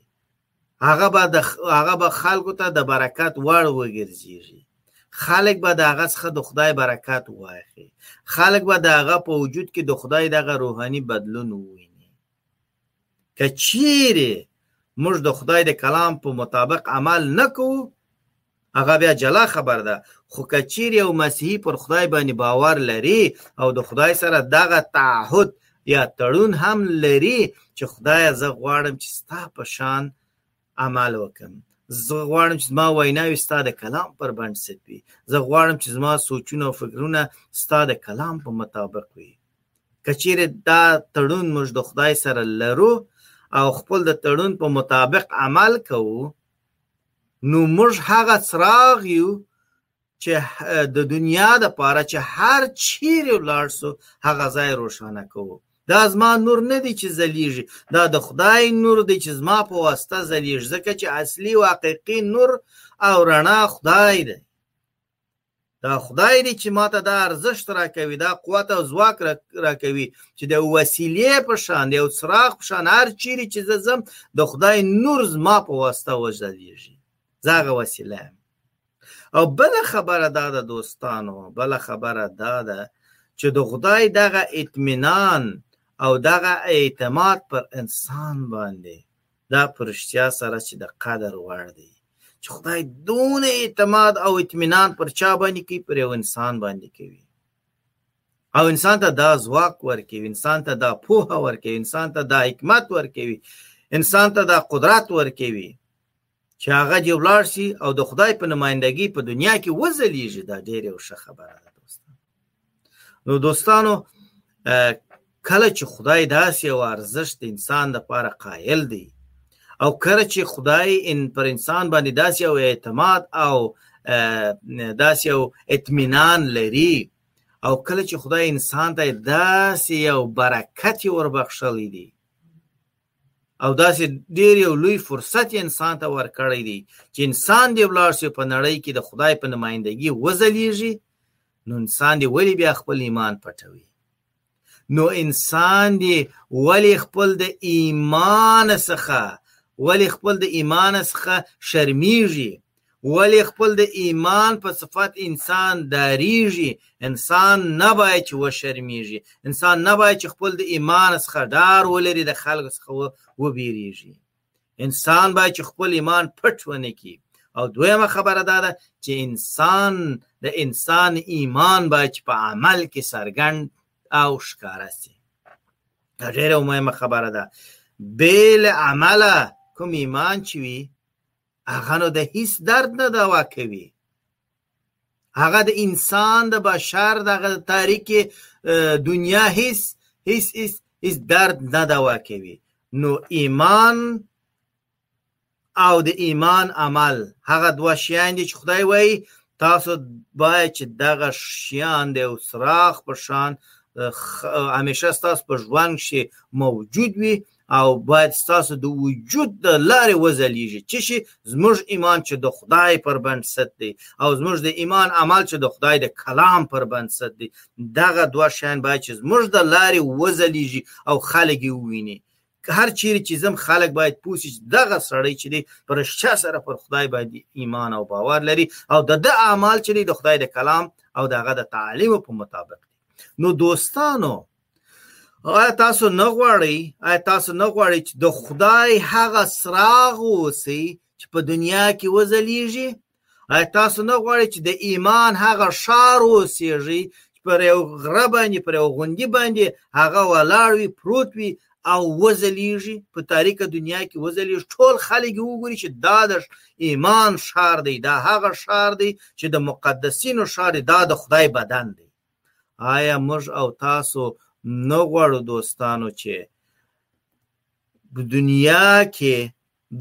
هغه به د هغه به خلکو ته د برکت وړ وګرځيږي خلک به د هغه څخه د خدای برکت واخلي خلک به د هغه په وجود کې د خدای دغه روحاني بدلون وویني که چیرې موږ د خدای د کلام په مطابق عمل نه کوو هغه بیا جلا خبر ده خو که چیرې یو مسیحي پر خدای باندې باور لري او د خدای سره دغه تعهد یا تړون هم لري چې خدای زه غواړم چې ستا په شان عمل وکم زه غواړم چې زما ویناوې ستا د کلام پر بنسټ وي زه غواړم چې زما سوچونه او فکرونه ستا د کلام په مطابق وي کچیرې دا تړون موږ د خدای سره لرو او خپل د تړون په مطابق عمل کوو نو موږ هغه څراغ یو چې د دنیا د پاره چې هر چیرې لاړ سو هغه ځای روښانه کوو دا زما نور نه دی چې زلیږي دا د خدای نور دی چې زما په واسطه زلیږي ځکه چې اصلي او حقیقي نور او رڼا خدای دی دا خدای دی چې ماته دا ارزښت راکوي دا قوت او ځواک راکوي چې د وسیلې په شان یو څراغ په شان هر چیرې چې زه ځم د خدای نور زما په واسطه وځلیږي زه هغه وسیله یم او بل خبره دا ده دوستانو بل خبره دا ده چې د خدای دغه اطمینان او دغه اعتماد پر انسان باندې دا پرشتیا سره چې د قدر وړ دی چې خدای دون اعتماد او اطمینان پر چا باندې کوي پر یو انسان باندې کوي او انسان ته دا ځواک ورکوي انسان ته دا پوهه ورکوي انسان ته دا حکمت ورکوي انسان ته دا قدرت ورکوي چې هغه دې ولاړ شي او د خدای په نمایندګي په دنیا کې وځلیږي دا ډېره یو ښه خبره ده دوستان نو دوستانو کله چې خدای داسې یو ارزښت د انسان لپاره قایل دی او کله چې خدای ان پر انسان باندې داسې یو اعتماد او داسې یو اطمینان لري او کله چې خدای انسان ته داسې یو برکت وربخښلی دی او داسې ډیر یو لوی فرصت انسان ته ورکړی دی چې انسان دی ولاړ شي په نړۍ کې د خدای په نمایندګي وځلیږي نو انسان دی ولی بیا خپل ایمان پټوي نو انسان دی ولی خپل د ایمان څخه ولی خپل د ایمان څخه شرمیږي ولی خپل د ایمان په صفت انسان داریږي انسان نه باید چې وشرمیږي انسان نه باید چې خپل د ایمان څخه ډار ولري د خلکو څخه وبیریږي انسان باید چې خپل ایمان پټ ونه کړي او دویمه خبره دا ده چې انسان د انسان ایمان باید په عمل کې څرګند او ښکاره سي دا ډېره مهمه خبره ده بې له عمله کوم ایمان چې وي هغه نو د هیڅ درد نه دوا کوي هغه د انسان د بشر دغه تاریخ دنیا هیڅ هیڅ هیڅ هیڅ درد نه دوا کوي نو ایمان او د ایمان عمل هغه دوه شیان دي چې خدای وایي تاسو باید چې دغه شیان د یو څراغ په شان همیشه ستاسو په ژوند کې موجود وي او باید ستاسو د وجود د لارې وځلیږي چې شي زموږ ایمان چې د خدای پر بنسټ دی او زموږ د ایمان عمل چې د خدای د کلام پر بنسټ دی دغه دوه شیان باید چې زموږ د لارې وځلیږي او خلک یې وویني هر چیرې چې زم خلک باید پوسی دغه سړی چې دی پر شا سره پر خدای باید ایمان او باور لري او د د اعمال چې دی د خدای د کلام او دغه د تعلیم په مطابق نو دوستانو آیا تاسو نه غواړئ آیا تاسو نه غواړئ چې د خدای هغه څراغ اوسئ چې په دنیا کې وځلیږي آیا تاسو نه غواړئ چې د ایمان هغه ښار اوسیږئ چې پر یو غره باندې پر یو غوندي باندې هغه ولاړ وي پروت وي او وځلیږي په تاریکه دنیا کې وځلیږي ټول خلک وګوري چې دا د ایمان ښار دی دا هغه ښار دی چې د مقدسینو ښار دی دا د خدای بدن دی آیا موږ او تاسو نه غواړو دوستانو چې په دنیا کې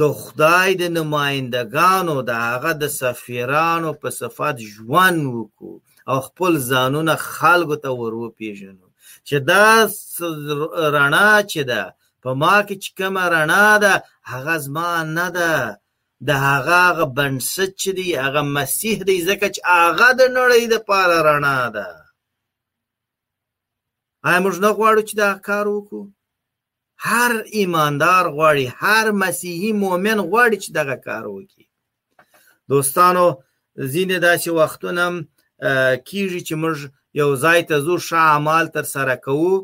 د خدای د نماینده ګانو د هغه د سفیرانو په صفت ژوند وکړو او خپل ځانونه خلکو ته ور وپیژنو چې دا رڼا چې ده په ما کې چې کومه رڼا ده هغه زما نه ده د هغه هغه بنسټ چې دی هغه مسیح دی ځکه چې هغه د نړۍ د پاره رڼا ده آیا موږ نه غواړو چې دا کار وکړو هر ایماندار غواړي هر مسیحي مؤمن غواړي چې دغه کار وکړي دوستانو ځینې داسې وختونه هم کیږي چې موږ یو ځای ته ځو ښه اعمال تر سره کوو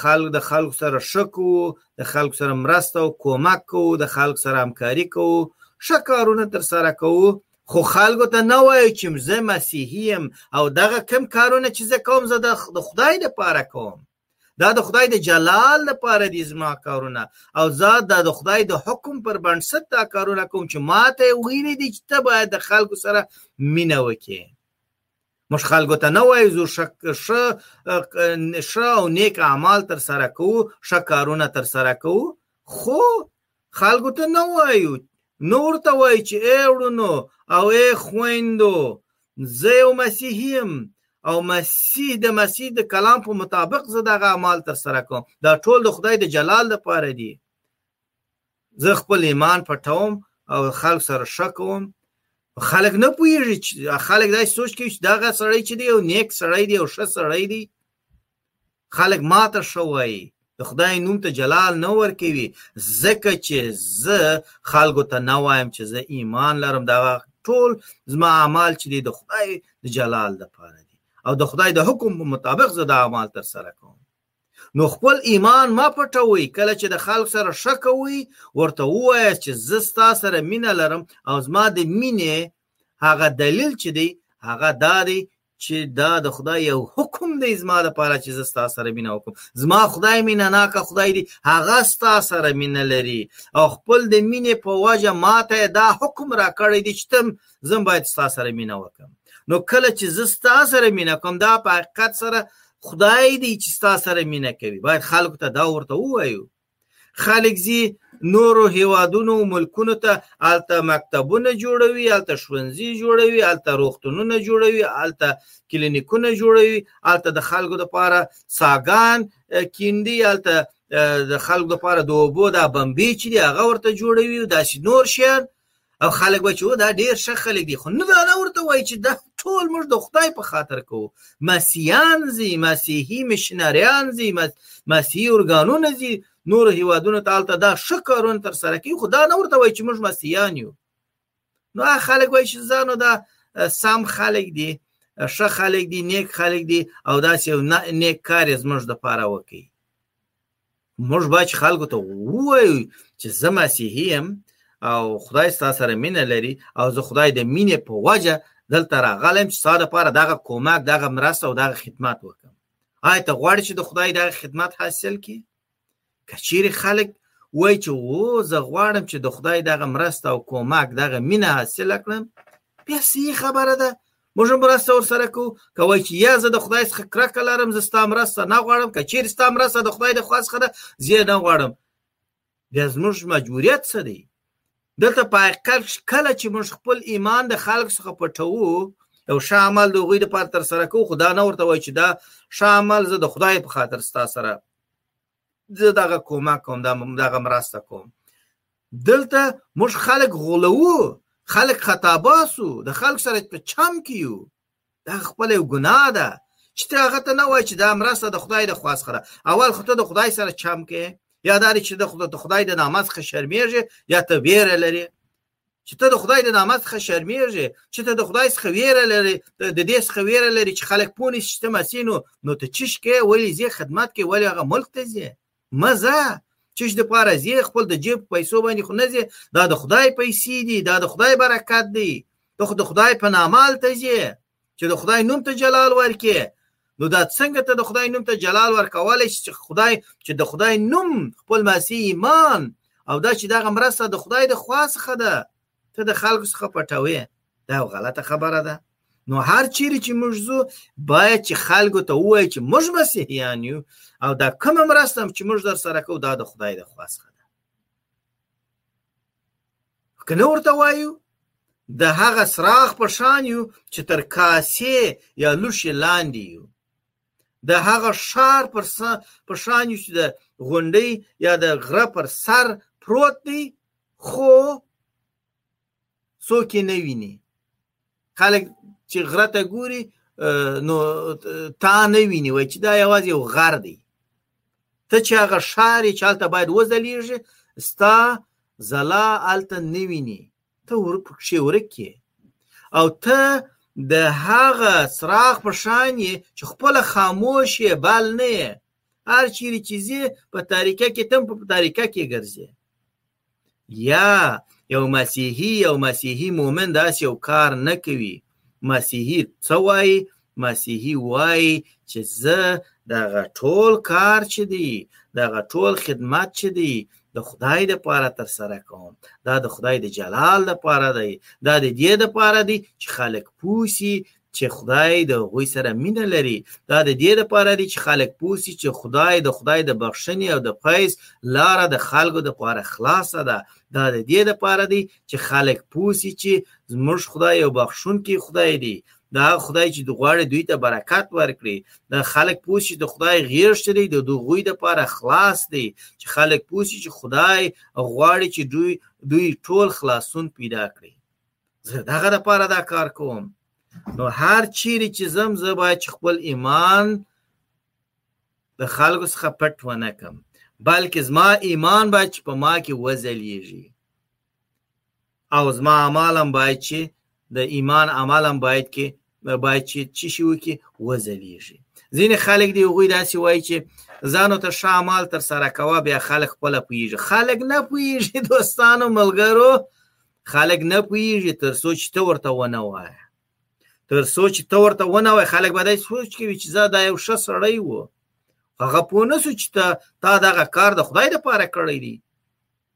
خلک د خلکو سره ښه کوو د خلکو سره مرسته او کومک کوو د خلکو سره همکاري کوو ښه کارونه تر سره کوو خو خلکو ته نه وایو چې زه مسیحي یم او دغه کم کارونه چې زه کوم زه د خدای لپاره کوم دا د خدای د جلال لپاره دي زما کارونه او زه دا د خدای د حکم پر بنسټ دا کارونه کوم چې ماته ویلي دي چې ته باید د خلکو سره مینه وکې موږ خلکو ته نه وایو زو ښه او نیک اعمال تر سره کوو ښه کارونه تر سره کوو خو خلکو ته نه وایو نو ورته وایي چې ای وړونو او ای خویندو زه یو مسیحي یم او مسیح د مسیح د کلام په مطابق زه دغه اعمال تر سره کوم دا ټول د خدای د جلال لپاره دي زه خپل ایمان پټوم او خلک سره ښه کوم خلک نه پوهېږي چې خلک داسې سوچ کوي چې دغه سړی چې دی یو نیک سړی دی یو ښه سړی دی خلک ماته ښه وایي د خدای نوم ته جلال نه ورکوي ځکه چې زه خلکو ته نه وایم چې زه ایمان لرم دا ټول زما اعمال چې دي د خدای د جلال لپاره دي او د خدای د حکم په مطابق زه دا اعمال تر سره کوم نو خپل ایمان ما پټوي کله چې د خلک سره ښه کوي ورته ووایه چې زه ستا سره مینه لرم او زما د مینې هغه دلیل چې دی هغه دا دی چې دا د خدای یو حکم دی زما لپاره چې زه ستا سره مینه وکړم زما خدای مینه ناکه خدای دی هغه ستا سره مینه لري او خپل د مینې په وجه ماته دا حکم را کړی دی چې تم زه باید ستا سره مینه وکړم نو کله چې زه ستا سره مینه کوم دا په حقیقت سره خدای دی چې ستا سره مینه کوي باید خلکو ته دا ورته ووایو خلک زی نورو هیوادونو او ملکونو ته الته مکتبونه جوړوي الته ښوونځي جوړوي الته روغتونونه جوړوي الته کلینیکونه جوړوي الته د خلکو لپاره ساګان کیندي الته د خلکو لپاره د اوبو د بمبې چې دی هغه ورته جوړوي داسې نور شیان او خلک به چې و دا ډېر ښه خلک دي خو نه دا نه ورته وایي چې دا ټول موږ د خدای په خاطر کوو مسیحیان ځي مسیحي مشنریان ځي مسیحي ارګانونه ځي نورو هیوادونو ته هلته دا ښه کارونه ترسره کوي خو دا نه ورته وایي چې موږ مسیحیان یو نو هغه خلک وایي چې ځانو دا سم خلک دي ښه خلک دي نیک خلک دي او داسې یو نیک کار یې زموږ دپاره وکړي موږ باید چې خلکو ته ووایو چې زه مسیحي یم او خدای ستا سره مینه لري او زه خدای د مینې په وجه دلته راغلم چې ستا لپاره دغه کومک دغه مرسته او دغه خدمت وکړم آیا ته غواړې چې د خدای دغه خدمت حاصل کړي که چیرې خلک وای چې و زه غواړم چې د خدای دغه مرسته او کومک دغه مینه حاصله کړم بیا صحیح خبره ده موږ هم مرسته ورسره کوو که وایي چې یا زه د خدای څخه کرکه لرم زه ستا مرسته نه غواړم که چیرې ستا مرسته د خدای د خوا څخه ده زه یې نه غواړم بیا زموږ مجبوریت څه دی دلته په حقیقت کله چې موږ خپل ایمان د خلکو څخه پټوو یو ښه عمل د هغوی دپاره ترسره کوو خو دا نه ورته وایي چې دا ښه عمل زه د خدای په خاطر ستا سره زه دغه کومک کوم دغه مرسته کوم دلته موږ خلک غولوو خلک خطا باسو د خلک سره په چم کې یو دا خپل یو ګناه ده چې ته هغه ته نه وای چې دا مرسته د خدای د خواست خره اول خو ته د خدای سره چم کې یا دا چې د خدای د نامه څخه شرمېږي یا ته ویره لري چې ته د خدای د نامه څخه شرمېږې چې ته د خدای څخه ویره لرې د دې څخه ویره لرې چې خلک پوه نه شي چې ته مسیح نو نو ته چیش کې ولې ځې خدمت کې ولې هغه ملک ته ځې مه ځه چیش د پاره ځې خپل د جیب پیسو باندې خو نه ځې دا د خدای پیسې دي دا د خدای برکت دی ته خو د خدای په نامه هلته ځې چې د خدای نوم ته جلال ورکې نو دا څنګه ته د خدای نوم ته جلال ورکولای شي چې خدای چې د خدای نوم خپل ماسی ایمان او دا چې دغه مرسته د خدای د خوا څخه ده ته د خلکو څخه پټوي دا غلطه خبره ده نو هر چیرې چې موږ زو باید چې خلکو ته وایي چې موږ مسیحیان یو او دا کومه مرسته چې موږ در سره کوو دا د خدای د خوا څخه که نه ورته وایو د هغه څراغ په شان یو چې تر کاسې یا لوښې لاندې یو د هغه ښار پر په شان یو چې د غونډۍ یا د غره پر سر پروت دی خو څوک یې نه ویني خلک چې غره ته ګوري نو تا نه ویني وای چې دا یوازې یو غر دی ته چې هغه ښار یې چې هلته باید وځلیږي ستا ځلا هلته نه ویني ته پکښې ورک یې او ته د هغه څراغ په شان یې چې خپله خاموش یې بل نه یې هر چیرې چې ځې په تاریکه کې تم په تاریکه کې ګرځې یا یو مسیحي یو مسیحي مؤمن داسې یو کار نه کوي مسیحي څه وایي مسیحي وایي چې زه دغه ټول کار چې دی دغه ټول خدمت چې دی د خدای د پاره تر سره کوم دا د خدای د جلال د پاره دی دا د دې د پاره دی چې خلک پوسی چې خدای د هغوی سره مینه لري دا د دې لپاره دي چې خلک پوه شي چې خدای د خدای د بخښنې او د فیض لاره د خلکو لپاره خلاصه ده دا د دې لپاره دي چې خلک پوه شي چې زموږ خدای یو بخښونکی خدای دی دا خدای چې د غواړي دوی ته برکت ورکړي دا خلک پوه شي د خدای غیر شری د دوی لپاره خلاص دی چې خلک پوه شي چې خدای غواړي چې دوی دوی ټول خلاصون پیدا کړي زه دغه لپاره دا کار کوم نو هر چیرې چې زم زه باید خپل ایمان د خلکو څخه پټ ونه کم بلکې زما ایمان باید چې په ما کې وځلیږي او زما عملم باید چې د ایمان عملم باید کې باید چې چی شي وکي وځلیږي ځینې خلک دی هغوی داسې وایي چې ځانو ته ښه اعمال تر سره کوه بیا خلک خپله پوهېږي خلک نه پوهېږي دوستانو ملګرو خلک نه پوهېږي تر څو چې ته ورته ونه وایه تر څو چې ته ورته ونه وایه خلک به داسې سوچ کوي چې زه دا یو ښه سړی و هغه پوه نه سو چې ته تا دغه کار د خدای دپاره کړی دی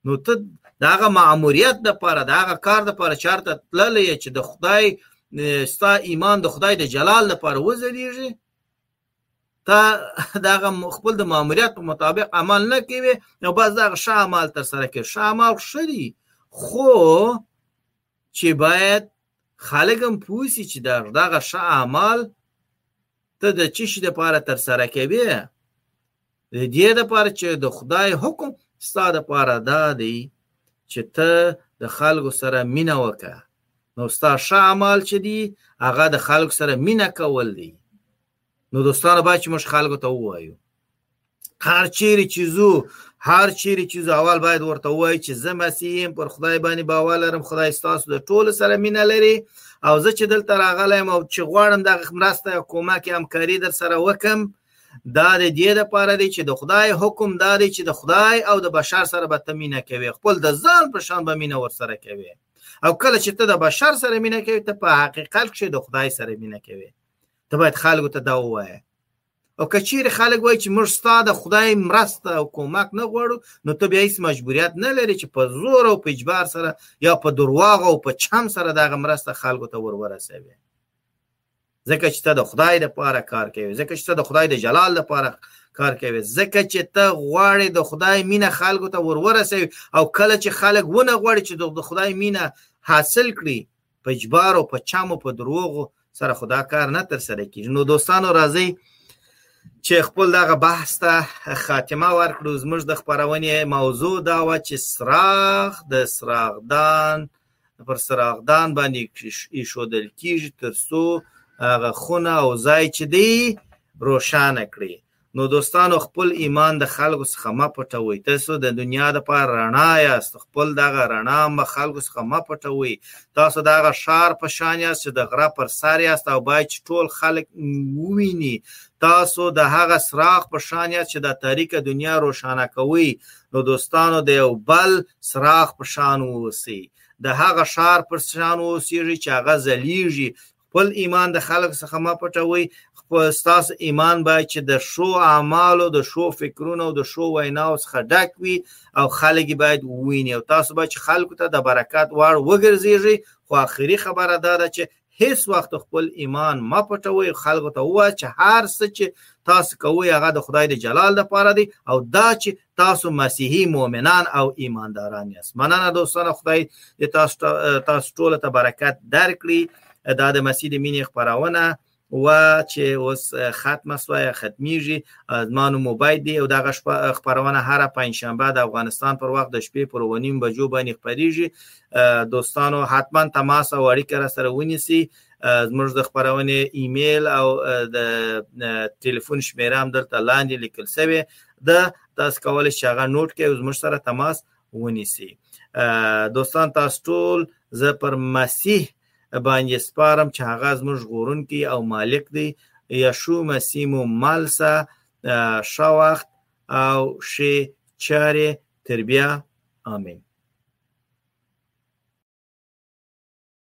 نو ته د هغه معموریت د پاره د هغه کار د پاره چارته تللی چې د خدای ستا ایمان د خدای د جلال د پاره وزلیږي تا دا خپل د ماموریت په مطابق عمل نه کوي نو بس دا ښه عمل تر سره کوي ښه عمل خري خو چې باید خلک هم پوسی چې دا دغه ښه عمل ته د چی شي لپاره تر سره کوي د دې لپاره چې د خدای حکم ستاسو لپاره دا دی چې ته د خلکو سره مینه وکړه نو ستاسو ښه اعمال چې دي هغه د خلکو سره مینه کول دي نو دوستانو باید چې موږ خلکو ته ووایو هر چیرې چې زو هر چیرې چې زو اول باید ورته وای چې زه مسیحیم پر خدای باندې باور لرم خدای ستاسو د ټولو سره مینه لري او زه چې دلته راغلی یم او چې غواړم دغه مرسته یا کومک یا همکاري در سره وکم دا د دې لپاره دی چې د خدای حکم دا دی چې د خدای او د بشر سره به ته مینه کوې خپل د ځان په شان به مینه ورسره کوې او کله چې ته د بشر سره مینه کوې ته په حقیقت کې د خدای سره مینه کوې ته باید خلکو ته دا ووایې او که چیرې خلک وایي چې موږ ستا د خدای مرسته او کومک نه غواړو نو ته بیا هیڅ مجبوریت نه لرې چې په زور او په اجبار سره یا په درواغ او په چم سره دغه مرسته خلکو ته ور ورسوې ځکه چې ته د خدای لپاره کار کوې ځکه چې ته د خدای د جلال لپاره کار کوي ځکه چې ته غواړې د خدای مینه خلکو ته ور ورسوي او کله چې خلک ونه غواړي چې د خدای مینه حاصل کړي په اجبار او په چامو په دروغو سره خدا کار نه تر سره کیږي نو دوستانو راځي چې خپل دغه بحث ته خاتمه ورکړو زموږ د خبرونې موضوع دا و چې سراغ د سراغدان پر سراغدان باندې ایښودل کیږي ترڅو هغه خونه او ځای چې دی روشانه کړي نو دوستانو خپل ایمان د خلکو څخه مه پټوئ تاسو د دنیا لپاره رڼا یاست خپل دغه رڼا مه خلکو څخه مه پټوئ تاسو دغه ښار په شان یاست چې د غره پر سر یاست او باید چې ټول خلک وویني تاسو د هغه سراغ په شان یاست چې د تاریکه دنیا روښانه کوي نو دوستانو د یو بل سراغ په شان اوسئ د هغه ښار پر شان اوسیږي چې هغه ځلیږي خپل ایمان د خلک څخه ما پټوي خپل تاسو ایمان باید چې د شو اعمالو د شو فکرونو او د شو ویناو څخه ډک وي او خلک باید وویني او تاسو باید خلکو ته د برکت وړ وګرځيږي خو اخري خبره دا ده چې هیڅ وخت خپل ایمان ما پټوي خلکو ته وایي چې هر څه چې تاسو کوی هغه د خدای د جلال لپاره دی او دا چې تاسو مسیحي مؤمنان او ایمانداران یاست مننه دوستانه خدای د تاسو تاسو ټول ته برکت درکړي دا د مسیح د مینې خبرونه و چې اوس ختم سوی ختمیږي ما نو موبایل دی او دغه خبرونه هر پنځ شنبه د افغانستان پر وخت د شپې پر ونیم بجو باندې خبريږي دوستانو حتما تماس او اړیکه را سره ونیسي زموږ د خبرونه ایمیل او د ټلیفون شمیره هم دلته لاندې لیکل شوی ده تاسو کولای شئ هغه نوټ کړئ او زموږ سره تماس ونیسي دوستان تاسو ټول زه پر مسیح باندې سپارم چې هغه زموږ غورونکي او مالک دی یشو مسیح مو مالسه ښه وخت او ښې چارې تر بیا امین